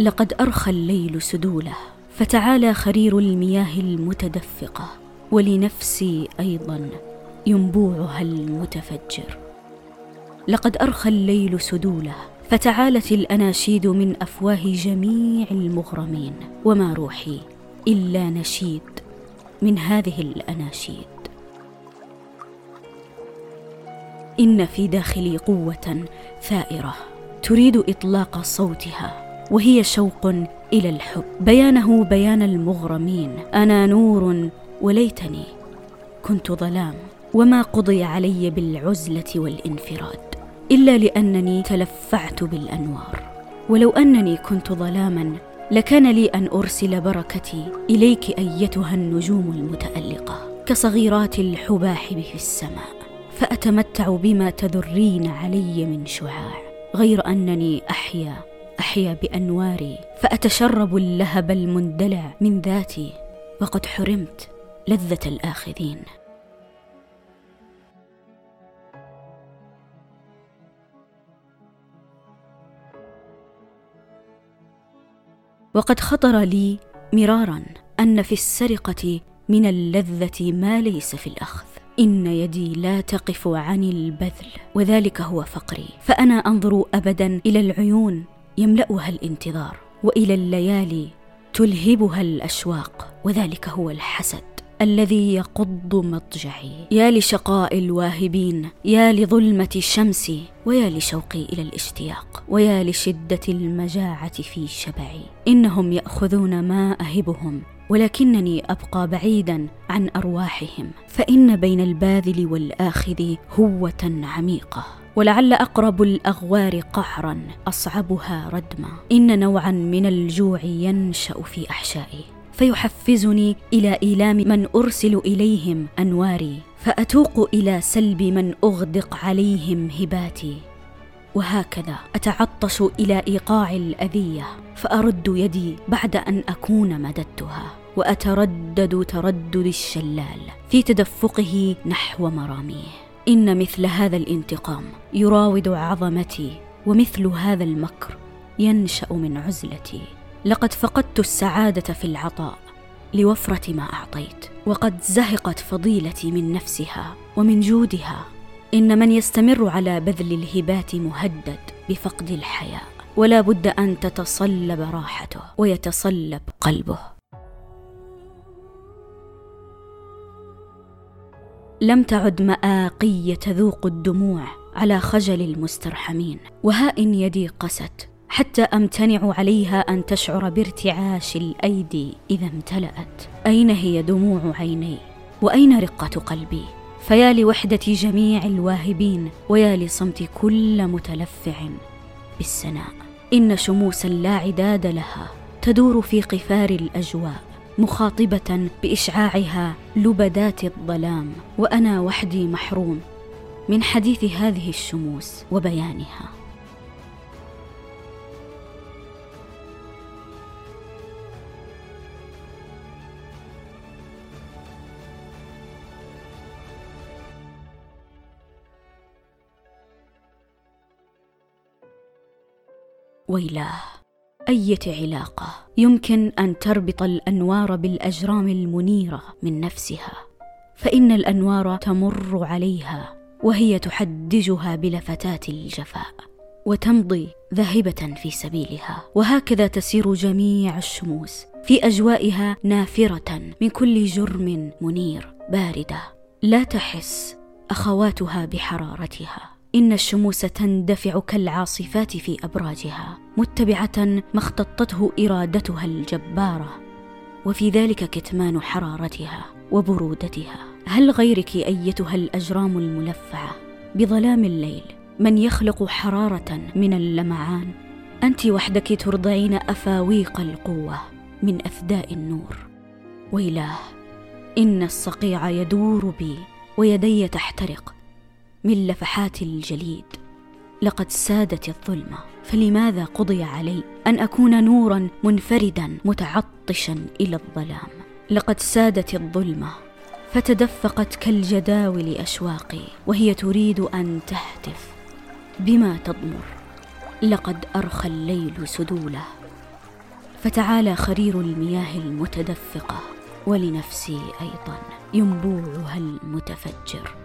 لقد أرخى الليل سدوله فتعالى خرير المياه المتدفقة ولنفسي أيضا ينبوعها المتفجر. لقد أرخى الليل سدوله فتعالت الأناشيد من أفواه جميع المغرمين وما روحي إلا نشيد من هذه الأناشيد. إن في داخلي قوة ثائرة تريد إطلاق صوتها. وهي شوق إلى الحب. بيانه بيان المغرمين. أنا نور وليتني كنت ظلام وما قضي علي بالعزلة والانفراد إلا لأنني تلفعت بالأنوار. ولو أنني كنت ظلاما لكان لي أن أرسل بركتي إليك أيتها النجوم المتألقة كصغيرات الحباحب في السماء. فأتمتع بما تذرين علي من شعاع غير أنني أحيا أحيا بأنواري فأتشرب اللهب المندلع من ذاتي وقد حرمت لذة الآخذين. وقد خطر لي مرارا أن في السرقة من اللذة ما ليس في الأخذ. إن يدي لا تقف عن البذل وذلك هو فقري. فأنا أنظر أبدا إلى العيون يملأها الانتظار وإلى الليالي تلهبها الأشواق وذلك هو الحسد الذي يقض مضجعي. يا لشقاء الواهبين يا لظلمة شمسي ويا لشوقي إلى الاشتياق ويا لشدة المجاعة في شبعي. إنهم يأخذون ما أهبهم ولكنني أبقى بعيدا عن أرواحهم. فإن بين الباذل والآخذ هوة عميقة. ولعل أقرب الأغوار قعرا أصعبها ردما. إن نوعا من الجوع ينشأ في أحشائي. فيحفزني إلى إيلام من أرسل إليهم أنواري. فأتوق إلى سلب من أغدق عليهم هباتي. وهكذا أتعطش إلى إيقاع الأذية. فأرد يدي بعد أن أكون مددتها. وأتردد تردد الشلال. في تدفقه نحو مراميه. إن مثل هذا الانتقام يراود عظمتي ومثل هذا المكر ينشأ من عزلتي. لقد فقدت السعادة في العطاء لوفرة ما أعطيت وقد زهقت فضيلتي من نفسها ومن جودها. إن من يستمر على بذل الهبات مهدد بفقد الحياء ولا بد أن تتصلب راحته ويتصلب قلبه. لم تعد مآقي تذوق الدموع على خجل المسترحمين. وها إن يدي قست حتى أمتنع عليها أن تشعر بارتعاش الأيدي إذا امتلأت. أين هي دموع عيني؟ وأين رقة قلبي؟ فيا لوحدة جميع الواهبين ويا لصمت كل متلفع بالسناء إن شموسا لا عداد لها تدور في قفار الأجواء. مخاطبة بإشعاعها لبدات الظلام وأنا وحدي محروم من حديث هذه الشموس وبيانها. ويلاه. إيه علاقة يمكن أن تربط الأنوار بالأجرام المنيرة من نفسها فإن الأنوار تمر عليها وهي تحدجها بلفتات الجفاء وتمضي ذاهبة في سبيلها وهكذا تسير جميع الشموس في أجوائها نافرة من كل جرم منير باردة. لا تحس أخواتها بحرارتها. إن الشموس تندفع كالعاصفات في أبراجها متبعة ما اختطته إرادتها الجبارة وفي ذلك كتمان حرارتها وبرودتها. هل غيرك أيتها الأجرام الملفعة؟ بظلام الليل من يخلق حرارة من اللمعان؟ أنت وحدك ترضعين أفاويق القوة من أفداء النور. ويلاه إن الصقيع يدور بي ويدي تحترق من لفحات الجليد. لقد سادت الظلمة فلماذا قضي علي أن أكون نورا منفردا متعطشا إلى الظلام؟ لقد سادت الظلمة فتدفقت كالجداول اشواقي وهي تريد أن تهتف. بما تضمر لقد أرخى الليل سدوله. فتعالى خرير المياه المتدفقة ولنفسي أيضا ينبوعها المتفجر.